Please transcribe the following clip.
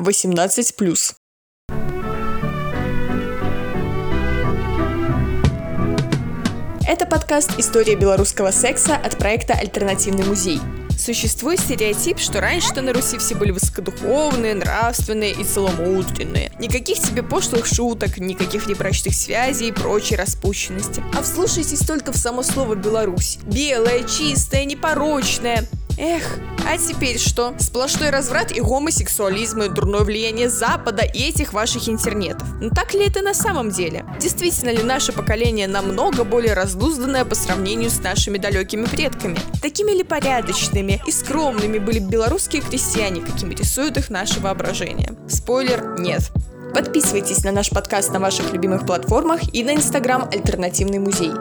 18+. Это подкаст «История белорусского секса» от проекта «Альтернативный музей». Существует стереотип, что раньше-то на Руси все были высокодуховные, нравственные и целомудренные. Никаких тебе пошлых шуток, никаких небрачных связей и прочей распущенности. А вслушайтесь только в само слово «Беларусь». Белая, чистая, непорочная. Эх, а теперь что? Сплошной разврат и гомосексуализм, и дурное влияние Запада и этих ваших интернетов. Но так ли это на самом деле? Действительно ли наше поколение намного более раздузданное по сравнению с нашими далекими предками? Такими ли порядочными и скромными были белорусские крестьяне, какими рисуют их наше воображение? Спойлер – нет. Подписывайтесь на наш подкаст на ваших любимых платформах и на инстаграм «Альтернативный музей».